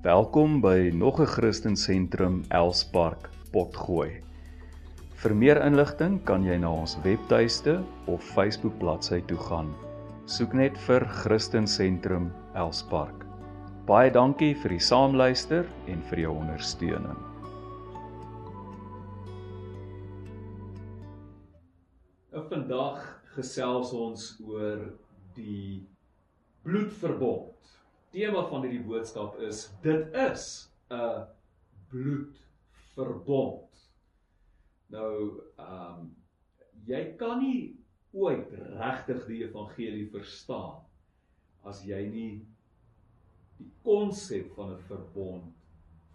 Welkom by nog 'n Christen Sentrum Elspark Potgooi. Vir meer inligting kan jy na ons webtuiste of Facebook bladsy toe gaan. Soek net vir Christen Sentrum Elspark. Baie dankie vir die saamluister en vir jou ondersteuning. Nou vandag gesels ons oor die bloedverbond tema van hierdie boodskap is dit is 'n bloedverbond. Nou ehm um, jy kan nie ooit regtig die evangelie verstaan as jy nie die konsep van 'n verbond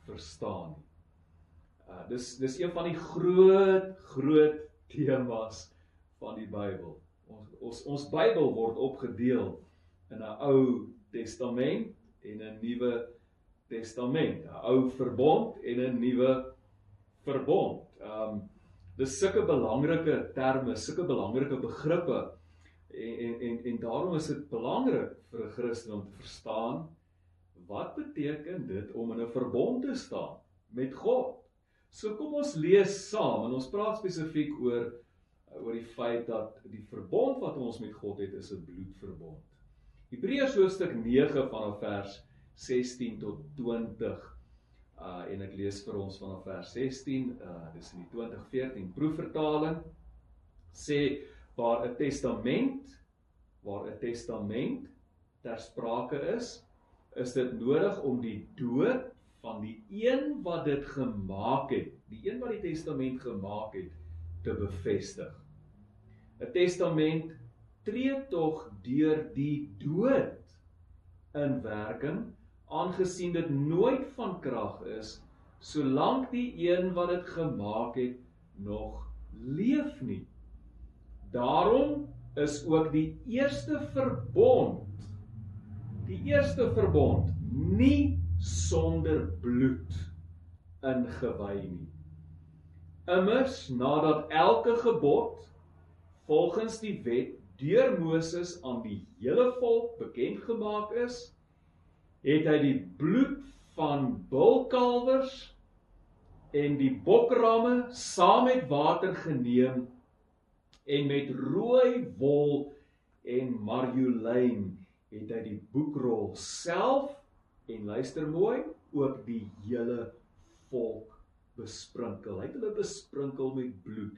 verstaan nie. Uh dis dis een van die groot groot temas van die Bybel. Ons ons ons Bybel word opgedeel in 'n ou Testament en 'n Nuwe Testament, 'n Ou Verbond en 'n Nuwe Verbond. Um dis sulke belangrike terme, sulke belangrike begrippe en en en, en daarom is dit belangrik vir 'n Christen om te verstaan wat beteken dit om in 'n verbond te staan met God. So kom ons lees saam en ons praat spesifiek oor oor die feit dat die verbond wat ons met God het is 'n bloedverbond. Hebreërs hoofstuk 9 vanaf vers 16 tot 20. Uh en ek lees vir ons vanaf vers 16, uh dis in die 2014 proefvertaling sê waar 'n testament waar 'n testament ter sprake is, is dit nodig om die dood van die een wat dit gemaak het, die een wat die testament gemaak het, te bevestig. 'n Testament tree tog deur die dood in werking aangesien dit nooit van krag is solank die een wat dit gemaak het nog leef nie. Daarom is ook die eerste verbond die eerste verbond nie sonder bloed ingewy nie. Immers nadat elke gebod volgens die wet deur Moses aan die hele volk bekend gemaak is, het hy die bloed van bulkalwers en die bokramme saam met water geneem en met rooi wol en marjolein het hy die boekrol self en luister mooi ook die hele volk besprinkel. Hy het hulle besprinkel met bloed.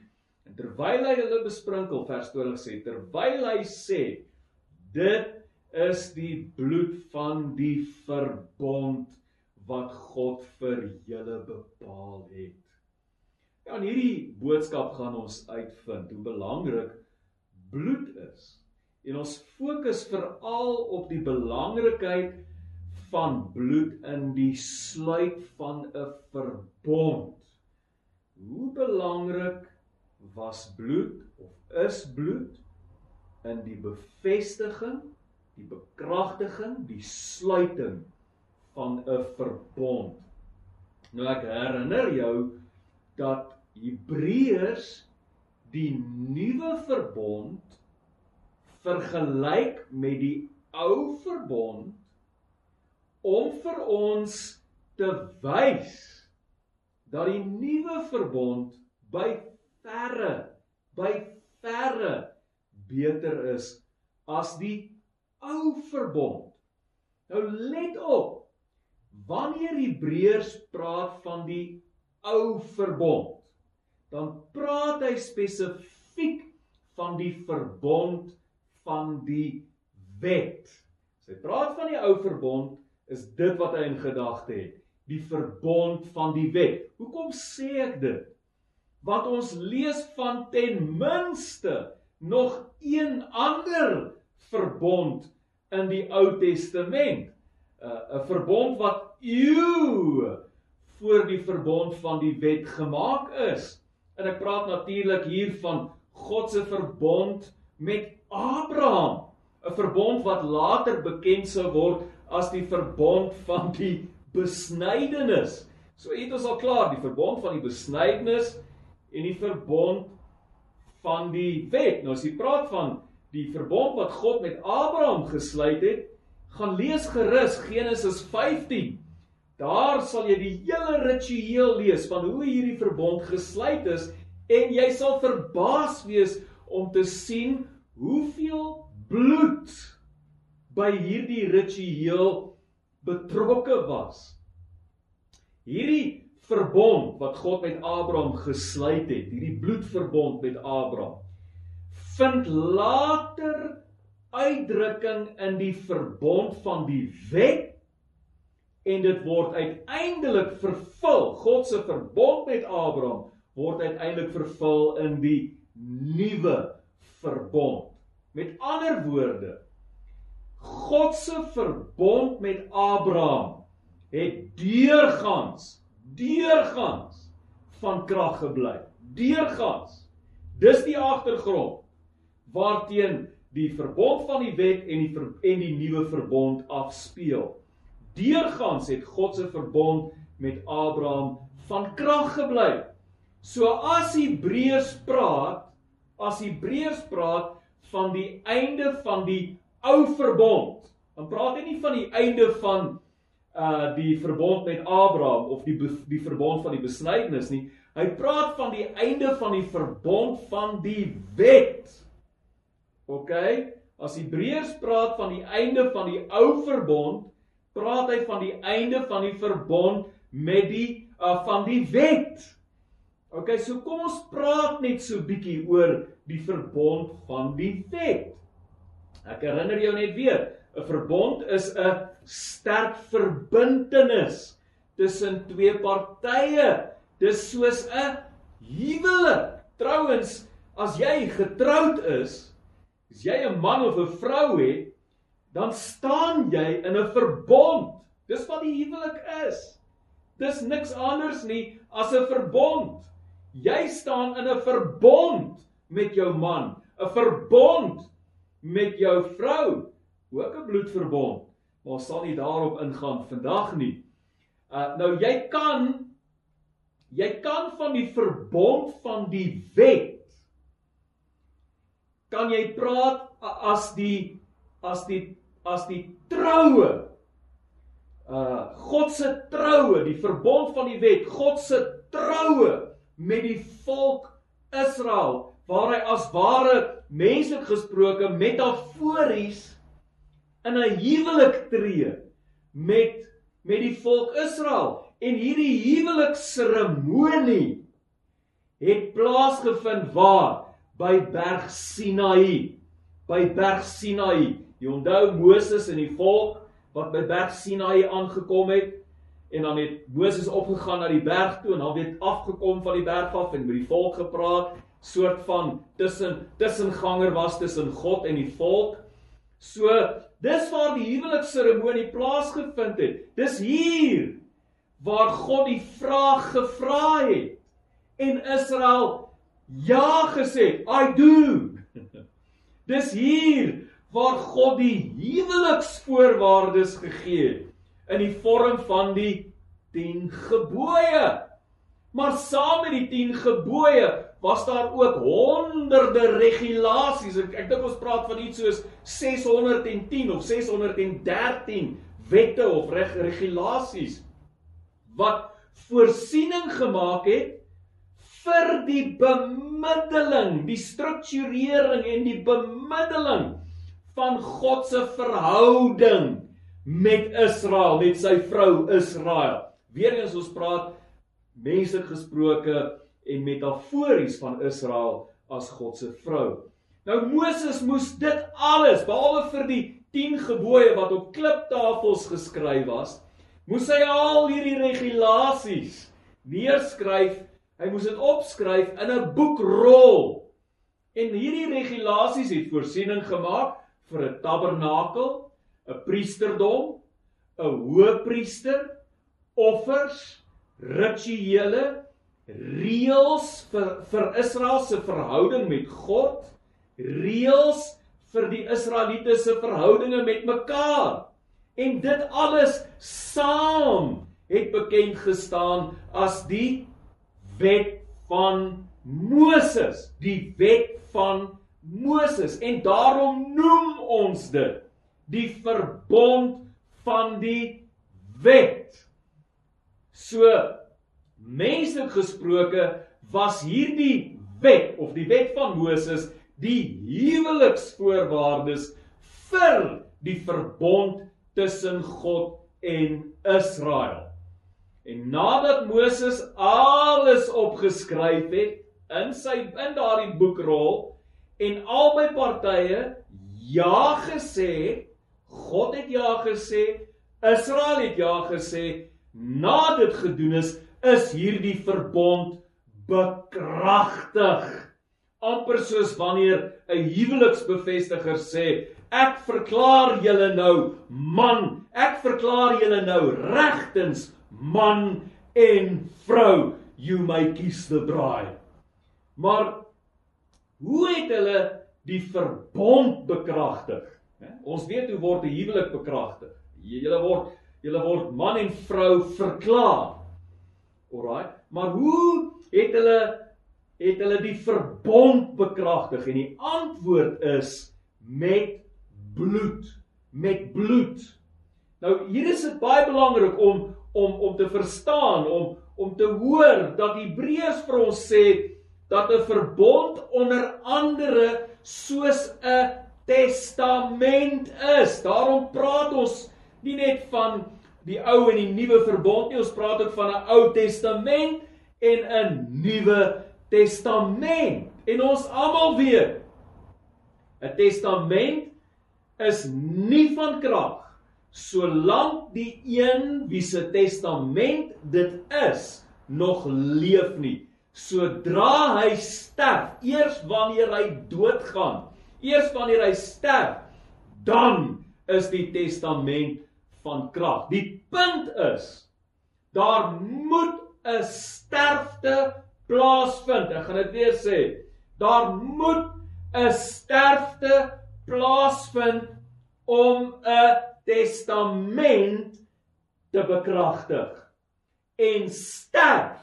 En terwyl hy hulle besprinkel, vers 20 sê, terwyl hy sê, dit is die bloed van die verbond wat God vir julle bepaal het. Ja, in hierdie boodskap gaan ons uitvind hoe belangrik bloed is. En ons fokus veral op die belangrikheid van bloed in die sluit van 'n verbond. Hoe belangrik was bloed of is bloed in die bevestiging, die bekragtiging, die sluiting van 'n verbond. Nou ek herinner jou dat Hebreërs die nuwe verbond vergelyk met die ou verbond om vir ons te wys dat die nuwe verbond by verre by verre beter is as die ou verbond. Nou let op. Wanneer Hebreërs praat van die ou verbond, dan praat hy spesifiek van die verbond van die wet. As hy praat van die ou verbond, is dit wat hy in gedagte het, die verbond van die wet. Hoekom sê ek dit? Wat ons lees van ten minste nog een ander verbond in die Ou Testament. Uh, 'n verbond wat eeu voor die verbond van die wet gemaak is. En ek praat natuurlik hier van God se verbond met Abraham, 'n verbond wat later bekend sou word as die verbond van die besnydenis. So het ons al klaar die verbond van die besnydenis en die verbond van die wet. Nou as jy praat van die verbond wat God met Abraham gesluit het, gaan lees gerus Genesis 15 Daar sal jy die hele ritueel lees van hoe hierdie verbond gesluit is en jy sal verbaas wees om te sien hoeveel bloed by hierdie ritueel betrokke was. Hierdie verbond wat God met Abraham gesluit het, hierdie bloedverbond met Abraham, vind later uitdrukking in die verbond van die wet en dit word uiteindelik vervul. God se verbond met Abraham word uiteindelik vervul in die nuwe verbond. Met ander woorde, God se verbond met Abraham het deurgangs deurgangs van krag gebly. Deurgangs. Dis die agtergrond waarteen die verbond van die wet en die ver, en die nuwe verbond afspeel. Deurgangs het God se verbond met Abraham van krag gebly. So as Hebreërs praat, as Hebreërs praat van die einde van die ou verbond, dan praat hy nie van die einde van uh die verbond met Abraham of die die verbond van die besnydenis nie. Hy praat van die einde van die verbond van die wet. OK? As Hebreërs praat van die einde van die ou verbond, praat hy van die einde van die verbond met die uh van die wet. OK, so kom ons praat net so bietjie oor die verbond van die wet. Ek herinner jou net weer, 'n verbond is 'n sterk verbintenis tussen twee partye. Dis soos 'n huwelik. Trouwens, as jy getroud is, as jy 'n man of 'n vrou het, dan staan jy in 'n verbond. Dis wat die huwelik is. Dis niks anders nie as 'n verbond. Jy staan in 'n verbond met jou man, 'n verbond met jou vrou, ook 'n bloedverbond maar sal nie daarop ingaan vandag nie. Uh nou jy kan jy kan van die verbond van die wet kan jy praat as die as die as die troue uh God se troue, die verbond van die wet, God se troue met die volk Israel waar hy as ware menslik gesproke metafories in 'n huwelik tree met met die volk Israel. En hierdie huwelikseremonie het plaasgevind waar? By berg Sinaï by berg Sinaï jy onthou Moses en die volk wat by berg Sinaï aangekom het? En dan het Moses opgegaan na die berg toe en dan weer afgekom van die berg af en met die volk gepraat. Soort van tussen tussenganger was tussen God en die volk so Dis waar die huwelikseremonie plaasgevind het. Dis hier waar God die vraag gevra het en Israel ja gesê, I do. Dis hier waar God die huweliksvoorwaardes gegee het in die vorm van die 10 gebooie. Maar saam met die 10 gebooie was daar ook honderde regulasies. Ek, ek dink ons praat van iets soos 610 of 613 wette of reg regulasies wat voorsiening gemaak het vir die bemiddeling, die strukturering en die bemiddeling van God se verhouding met Israel, met sy vrou Israel. Weerens ons praat menslik gesproke en metafories van Israel as God se vrou. Nou Moses moes dit alles behalwe vir die 10 gebooie wat op kliptafels geskryf was, moes hy al hierdie regulasies neerskryf. Hy moes dit opskryf in 'n boekrol. En hierdie regulasies het voorsiening gemaak vir 'n tabernakel, 'n priesterdom, 'n hoëpriester, offers, rituele reëls vir vir Israel se verhouding met God, reëls vir die Israeliete se verhoudinge met mekaar. En dit alles saam het bekend gestaan as die wet van Moses, die wet van Moses en daarom noem ons dit die verbond van die wet. So menslik gesproke was hierdie wet of die wet van Moses die huweliksvoorwaardes vir die verbond tussen God en Israel. En nadat Moses alles opgeskryf het in sy in daardie boekrol en albei partye ja gesê het, God het ja gesê, Israel het ja gesê, na dit gedoen is, is hierdie verbond bekragtig. amper soos wanneer 'n huweliksbevestiger sê ek verklaar julle nou man. Ek verklaar julle nou regtens man en vrou. You may kiss the bride. Maar hoe het hulle die verbond bekragtig? Ons weet hoe word 'n huwelik bekragtig. Julle word julle word man en vrou verklaar alraai maar hoe het hulle het hulle die verbond bekragtig? En die antwoord is met bloed. Met bloed. Nou hier is dit baie belangrik om om om te verstaan om om te hoor dat Hebreërs vir ons sê dat 'n verbond onder andere soos 'n testament is. Daarom praat ons nie net van die ou en die nuwe verbond nie ons praat ook van 'n ou testament en 'n nuwe testament. En ons almal weet 'n testament is nie van krag solank die een wie se testament dit is nog leef nie. Sodra hy sterf, eers wanneer hy doodgaan, eers wanneer hy sterf, dan is die testament van krag. Die punt is daar moet 'n sterfte plaasvind. Ek gaan dit weer sê. Daar moet 'n sterfte plaasvind om 'n testament te bekragtig. En sterf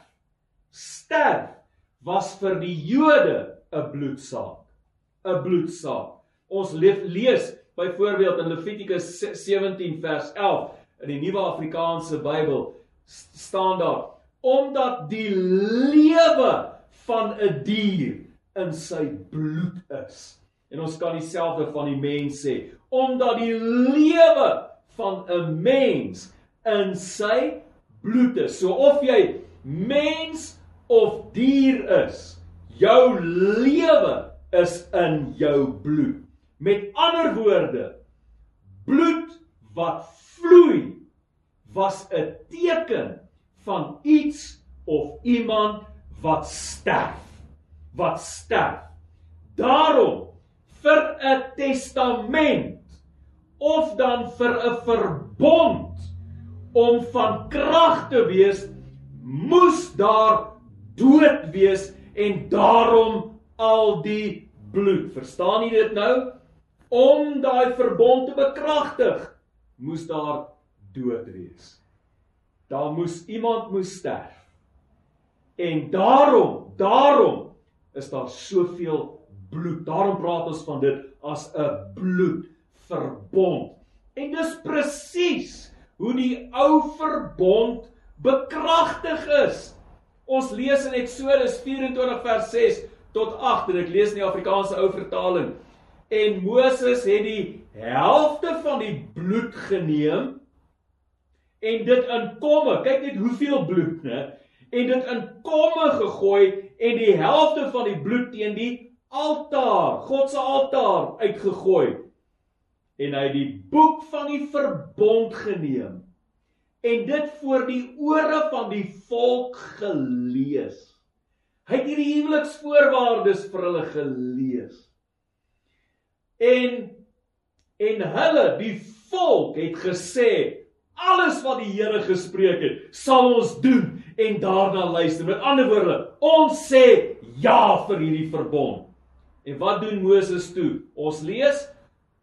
sterf was vir die Jode 'n bloedsaak. 'n Bloedsaak. Ons lees byvoorbeeld in Levitikus 17 vers 11 in die Nuwe Afrikaanse Bybel staan daar omdat die lewe van 'n dier in sy bloed is. En ons kan dieselfde van die mens sê, omdat die lewe van 'n mens in sy bloed is. So of jy mens of dier is, jou lewe is in jou bloed. Met ander woorde, bloed wat vloei was 'n teken van iets of iemand wat sterf. Wat sterf. Daarom vir 'n testament of dan vir 'n verbond om van krag te wees, moes daar dood wees en daarom al die bloed. Verstaan jy dit nou? Om daai verbond te bekragtig, moes daar dood wees. Daar moes iemand moes sterf. En daarom, daarom is daar soveel bloed. Daarom praat ons van dit as 'n bloedverbond. En dis presies hoe die ou verbond bekragtig is. Ons lees in Eksodus 24 vers 6 tot 8 en ek lees in die Afrikaanse ou vertaling. En Moses het die helfte van die bloed geneem en dit in komme, kyk net hoeveel bloed, né? En dit in komme gegooi en die helfte van die bloed teen die altaar, God se altaar uitgegooi. En hy het die boek van die verbond geneem en dit voor die ore van die volk gelees. Hy het hierdie huweliksvoorwaardes vir hulle gelees. En en hulle, die volk het gesê, alles wat die Here gespreek het, sal ons doen en daarna luister. Met ander woorde, ons sê ja vir hierdie verbond. En wat doen Moses toe? Ons lees,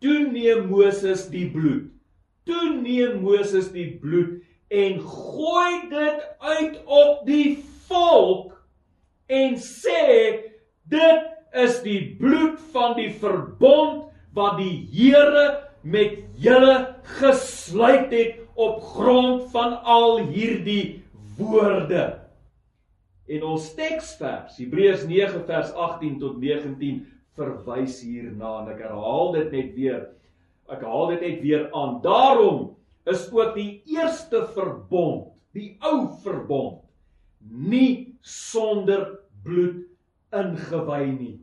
toe neem Moses die bloed. Toe neem Moses die bloed en gooi dit uit op die volk en sê dit is die bloed van die verbond wat die Here met julle gesluit het op grond van al hierdie woorde. En ons teksvers, Hebreërs 9 vers 18 tot 19 verwys hierna en ek herhaal dit net weer. Ek haal dit net weer aan. Daarom is ook die eerste verbond, die ou verbond, nie sonder bloed ingewy nie.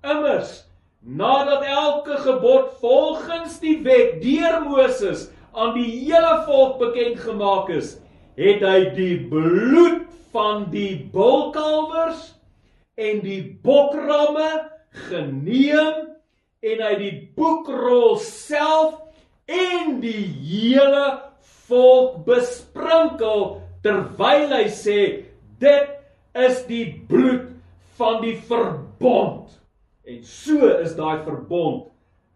Immers nadat elke gebod volgens die wet deur Moses aan die hele volk bekend gemaak is, het hy die bloed van die bulkalwers en die bokramme geneem en hy die boekrol self en die hele volk besprinkel terwyl hy sê dit is die bloed van die verbond en so is daai verbond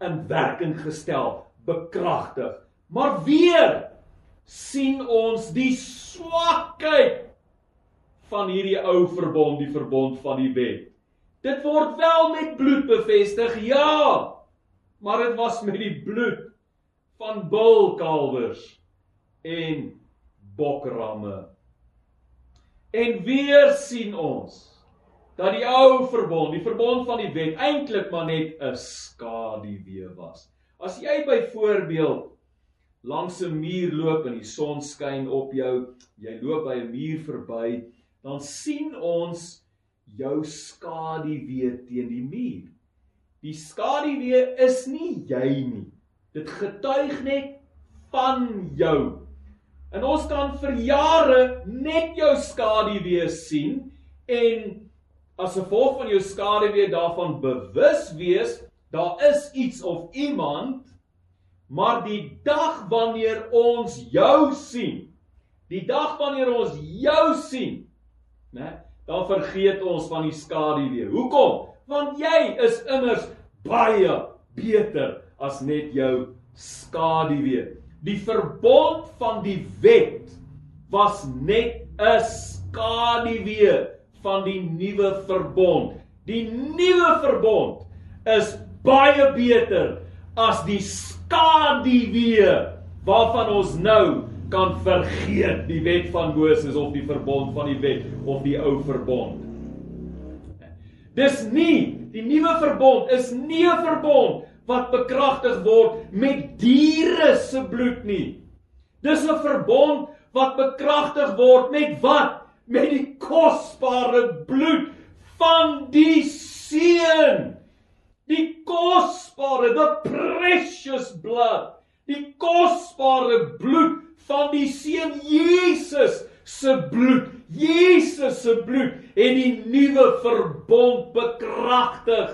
in werking gestel bekragtig maar weer sien ons die swakheid van hierdie ou verbond die verbond van die wet dit word wel met bloed bevestig ja maar dit was met die bloed van bulkalwers en bokramme. En weer sien ons dat die ou verbond, die verbond van die wet eintlik maar net 'n skaduwee was. As jy byvoorbeeld langs 'n muur loop en die son skyn op jou, jy loop by 'n muur verby, dan sien ons jou skaduwee teen die muur. Die skaduwee is nie jy nie. Dit getuig net van jou. En ons kan vir jare net jou skaduwee sien en as gevolg van jou skaduwee daarvan bewus wees, daar is iets of iemand, maar die dag wanneer ons jou sien, die dag wanneer ons jou sien, né, dan vergeet ons van die skaduwee. Hoekom? Want jy is immers baie beter as net jou skaduwee. Die verbond van die wet was net 'n skaduwee van die nuwe verbond. Die nuwe verbond is baie beter as die skaduwee waarvan ons nou kan vergeet die wet van Moses of die verbond van die wet of die ou verbond. Dis nie die nuwe verbond is nie 'n verbond wat bekragtig word met diere se bloed nie. Dis 'n verbond wat bekragtig word met wat? Met die kosbare bloed van die seun. Die kosbare, the precious blood. Die kosbare bloed van die seun Jesus se bloed. Jesus se bloed en die nuwe verbond bekragtig.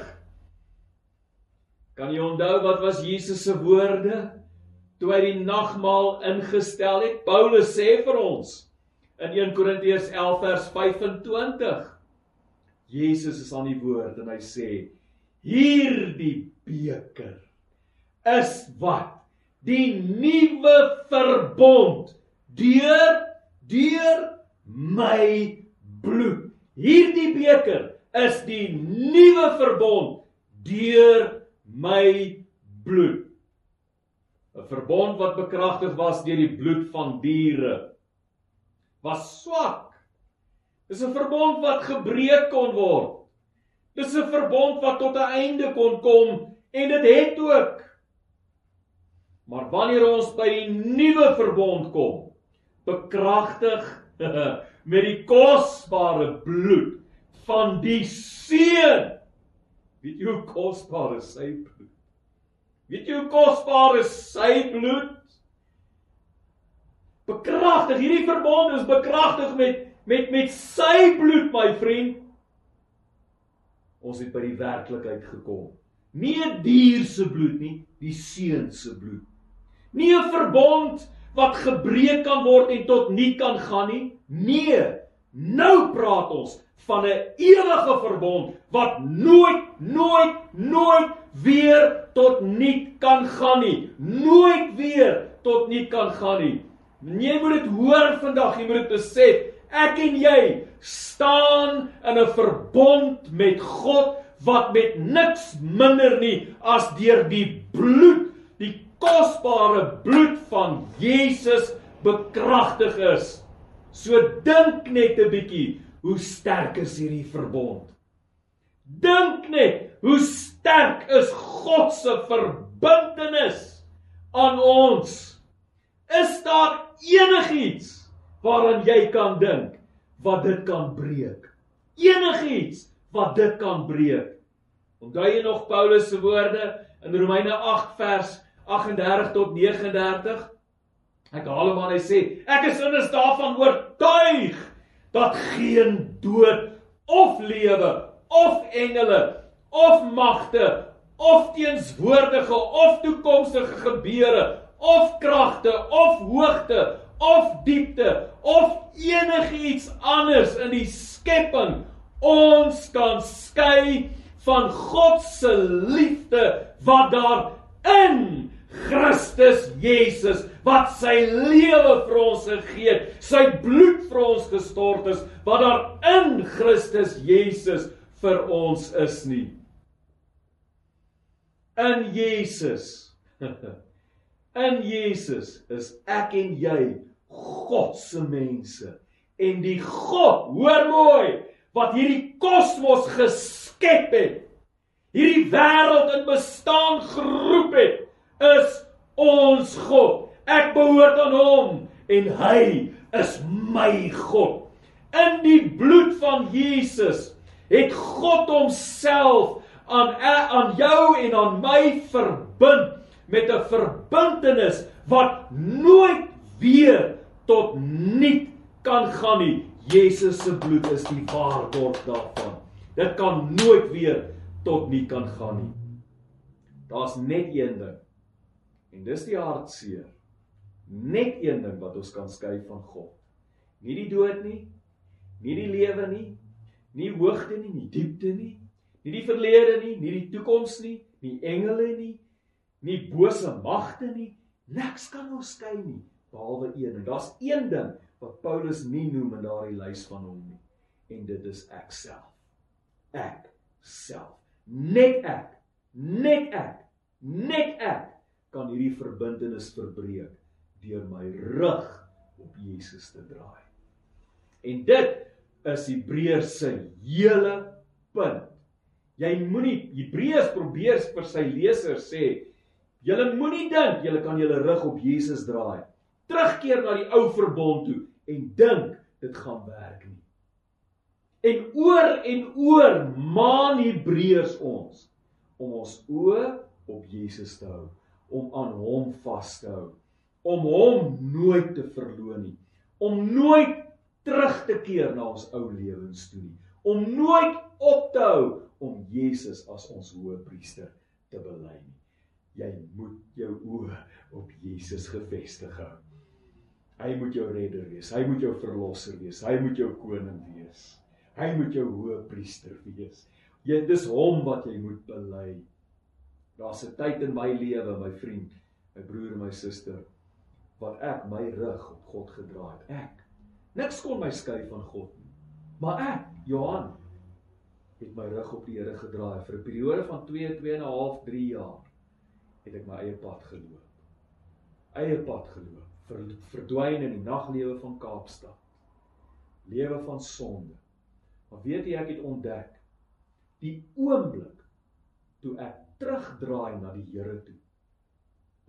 Kan jy onthou wat was Jesus se woorde toe hy die nagmaal ingestel het? Paulus sê vir ons in 1 Korintiërs 11 vers 25. Jesus is aan die woord en hy sê: "Hierdie beker is wat die nuwe verbond deur deur my bloed. Hierdie beker is die nuwe verbond deur my bloed. 'n Verbond wat bekragtig was deur die bloed van diere was swak. Dis 'n verbond wat gebreek kon word. Dis 'n verbond wat tot 'n einde kon kom en dit het ook. Maar wanneer ons by die nuwe verbond kom, bekragtig met die kosbare bloed van die seun Weet jy hoe kosbaar is sy bloed? Weet jy hoe kosbaar is sy bloed? Bekragtig, hierdie verbond is bekragtig met met met sy bloed, my vriend. Ons het by die werklikheid gekom. Nie 'n dier se bloed nie, die seun se bloed. Nie 'n verbond wat gebreek kan word en tot nie kan gaan nie. Nee, nou praat ons van 'n ewige verbond wat nooit nooit nooit weer tot niet kan gaan nie. Nooit weer tot niet kan gaan nie. Jy moet dit hoor vandag, jy moet dit besef. Ek en jy staan in 'n verbond met God wat met niks minder nie as deur die bloed, die kosbare bloed van Jesus bekragtig is. So dink net 'n bietjie, hoe sterk is hierdie verbond? Dink net, hoe sterk is God se verbintenis aan ons? Is daar enigiets waaraan jy kan dink wat dit kan breek? Enigiets wat dit kan breek? Onthou jy nog Paulus se woorde in Romeine 8 vers 38 tot 39? Ek haal hom aan hy sê, ek is indes daarvan oortuig dat geen dood of lewe of engele of magte of teenswoordige of toekomstige gebeure of kragte of hoogte of diepte of enigiets anders in die skepping ons kan skei van God se liefde wat daar in Christus Jesus wat sy lewe vir ons gegee het, sy bloed vir ons gestort is, wat daar in Christus Jesus vir ons is nie. In Jesus. In Jesus is ek en jy God se mense en die God, hoor mooi, wat hierdie kosmos geskep het, hierdie wêreld in bestaan geroep het, is ons God. Ek behoort aan hom en hy is my God. In die bloed van Jesus het God homself aan aan jou en aan my verbind met 'n verbintenis wat nooit weer tot niet kan gaan nie. Jesus se bloed is die waarborg daarvan. Dit kan nooit weer tot niet kan gaan nie. Daar's net een ding. En dis die hartseer. Net een ding wat ons kan skei van God. Nie die dood nie, nie die lewe nie, nie hoogte nie, nie diepte nie, nie die verlede nie, nie die toekoms nie, nie engele nie, nie bose magte nie. Niks kan ons skei nie behalwe een. En daar's een ding wat Paulus nie noem in daardie lys van hom nie. En dit is ek self. Ek self. Net ek. Net ek. Net ek kan hierdie verbintenis verbreek deur my rug op Jesus te draai. En dit is Hebreërs se hele punt. Jy moenie Hebreërs probeer vir sy lesers sê, julle moenie dink julle kan julle rug op Jesus draai. Terugkeer na die ou verbond toe en dink dit gaan werk nie. En oor en oor maan Hebreërs ons om ons oë op Jesus te hou, om aan hom vas te hou om hom nooit te verloon nie, om nooit terug te keer na ons ou lewens toe nie, om nooit op te hou om Jesus as ons hoëpriester te bely nie. Jy moet jou oë op Jesus gefestig hou. Hy moet jou redder wees, hy moet jou verlosser wees, hy moet jou koning wees. Hy moet jou hoëpriester wees. Jy dis hom wat jy moet bely. Daar's 'n tyd in my lewe, my vriend, my broer en my suster, wat ek my rug op God gedraai het. Ek. Niks kon my skei van God nie. Maar ek, Johan, het my rug op die Here gedraai vir 'n periode van 2, 2 en 'n half, 3 jaar het ek my eie pad geloop. Eie pad geloop, ver, verdwyn in die naglewe van Kaapstad. Lewe van sonde. Maar weet jy ek het ontdek die oomblik toe ek terugdraai na die Here toe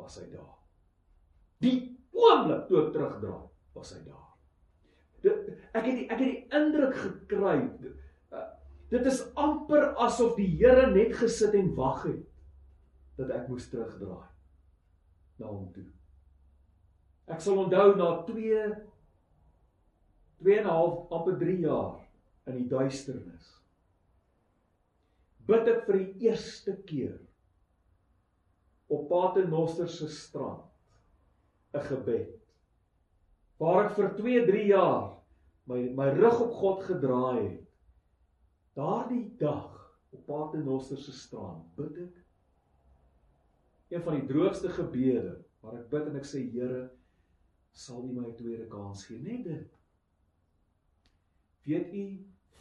was hy daar. Die oomblik toe ek terugdraai, was hy daar. Dit ek het die, ek het die indruk gekry dit is amper asof die Here net gesit en wag het dat ek moes terugdraai na hom toe. Ek sal onthou na 2 2 en 'n half amper 3 jaar in die duisternis. Bid ek vir die eerste keer op Paternoster se strand 'n gebed. Waar ek vir 2, 3 jaar my my rug op God gedraai het. Daardie dag op Paternoster se strand bid ek een van die droogste gebede waar ek bid en ek sê Here sal U my 'n tweede kans gee net dit. Weet u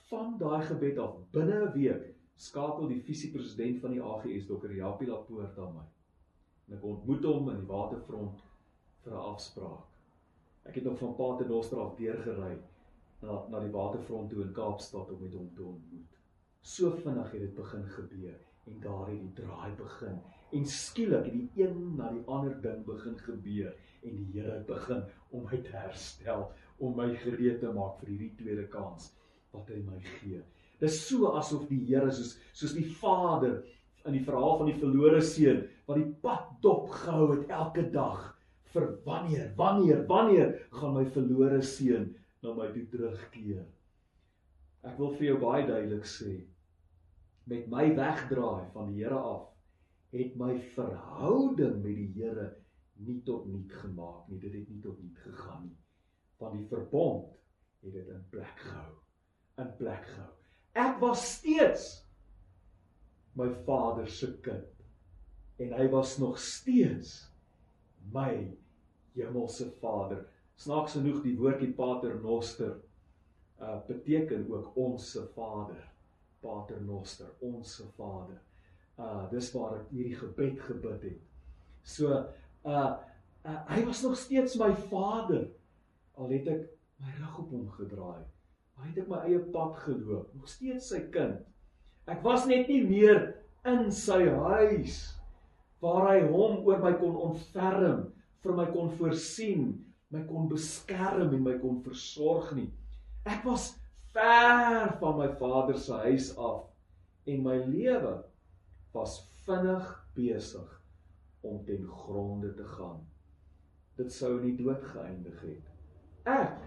van daai gebed af binne 'n week skakel die visiepresident van die AGS Dr. Japie Lapoort aan my. En ek ontmoet hom in die waterfront vir 'n afspraak. Ek het nog van Paternoster af deurgery na na die waterfront toe in Kaapstad om met hom te ontmoet. So vinnig het dit begin gebeur en daar het die draai begin en skielik het die een na die ander ding begin gebeur en die Here begin om my te herstel, om my gereed te maak vir hierdie tweede kans wat hy my gee. Dis so asof die Here soos soos die Vader in die verhaal van die verlore seun wat die pad dop gehou het elke dag vir wanneer wanneer wanneer gaan my verlore seun na my toe terugkeer ek wil vir jou baie duidelik sê met my wegdraai van die Here af het my verhouding met die Here nie tot niet gemaak nie dit het nie tot niet gegaan nie want die verbond het dit in plek gehou in plek gehou ek was steeds my vader se kind en hy was nog steeds my hemelse Vader. Snaaks genoeg die woordjie Pater Noster uh beteken ook ons se Vader. Pater Noster, ons se Vader. Uh dis waar ek hierdie gebed gebid het. So uh, uh hy was nog steeds my Vader al het ek my rug op hom gedraai. Hy het ek my eie pad geloop, nog steeds sy kind. Ek was net nie meer in sy huis waar hy hom oor my kon ontferm, vir my kon voorsien, my kon beskerm en my kon versorg nie. Ek was ver van my vader se huis af en my lewe was vinnig besig om ten gronde te gaan. Dit sou in die dood geëindig het. Ek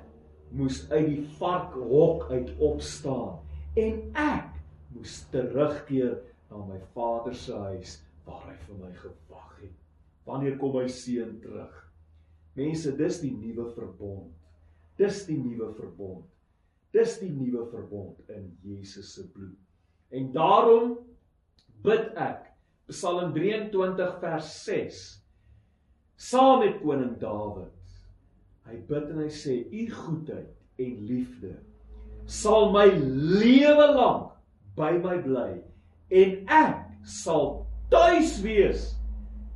moes uit die varkhok uit opstaan en ek moes terugkeer na my vader se huis waar hy vir my gewag het. Wanneer kom my seun terug? Mense, dis die nuwe verbond. Dis die nuwe verbond. Dis die nuwe verbond in Jesus se bloed. En daarom bid ek Psalm 23 vers 6 saam met koning Dawid. Hy bid en hy sê: "U goedheid en liefde sal my lewe lank by my bly en ek sal tuis wees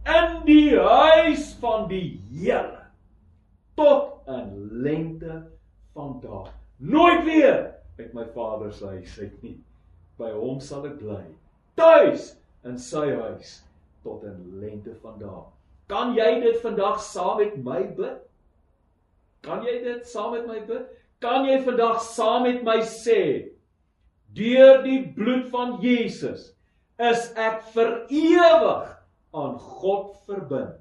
in die huis van die Here tot in lengte van dae. Nooit weer uit my vader se huis uit nie. By hom sal ek bly, tuis in sy huis tot in lengte van dae. Kan jy dit vandag saam met my bid? Kan jy dit saam met my bid? Kan jy vandag saam met my sê: Deur die bloed van Jesus is ek vir ewig aan God verbind.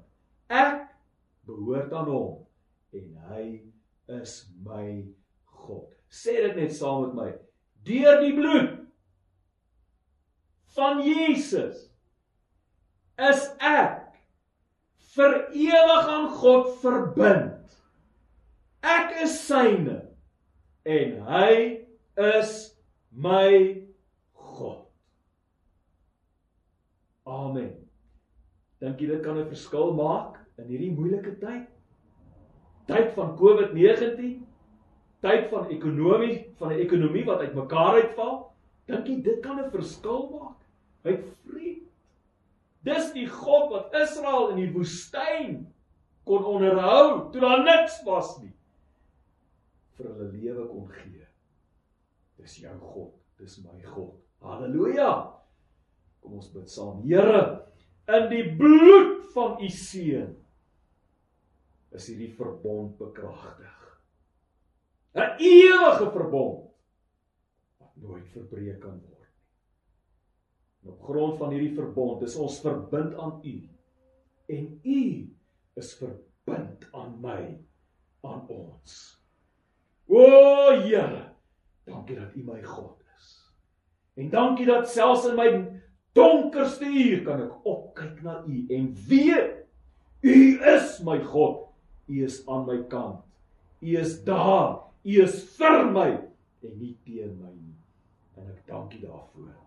Ek behoort aan hom en hy is my God. Sê dit net saam met my. Deur die bloed van Jesus is ek vir ewig aan God verbind. Ek is syne en hy is my God. Amen. Dink jy dit kan 'n verskil maak in hierdie moeilike tyd? Tyd van COVID-19, tyd van ekonomie, van 'n ekonomie wat uitmekaar uitval. Dink jy dit kan 'n verskil maak? Hy vriend. Dis die God wat Israel in die woestyn kon onderhou toe daar niks was nie. vir hulle lewe kon gee. Dis jou God, dis my God. Halleluja. Kom ons bid saam. Here, in die bloed van u seun is hierdie verbond bekragtig. 'n Ewige verbond wat nooit verbreek kan word. En op grond van hierdie verbond is ons verbind aan u en u is verbind aan my aan ons. O Here, dankie dat u my God is. En dankie dat selfs in my donkerste uur kan ek opkyk na U en weet U is my God. U is aan my kant. U is daar. U is vir my en nie teen my nie. En ek dank U daarvoor.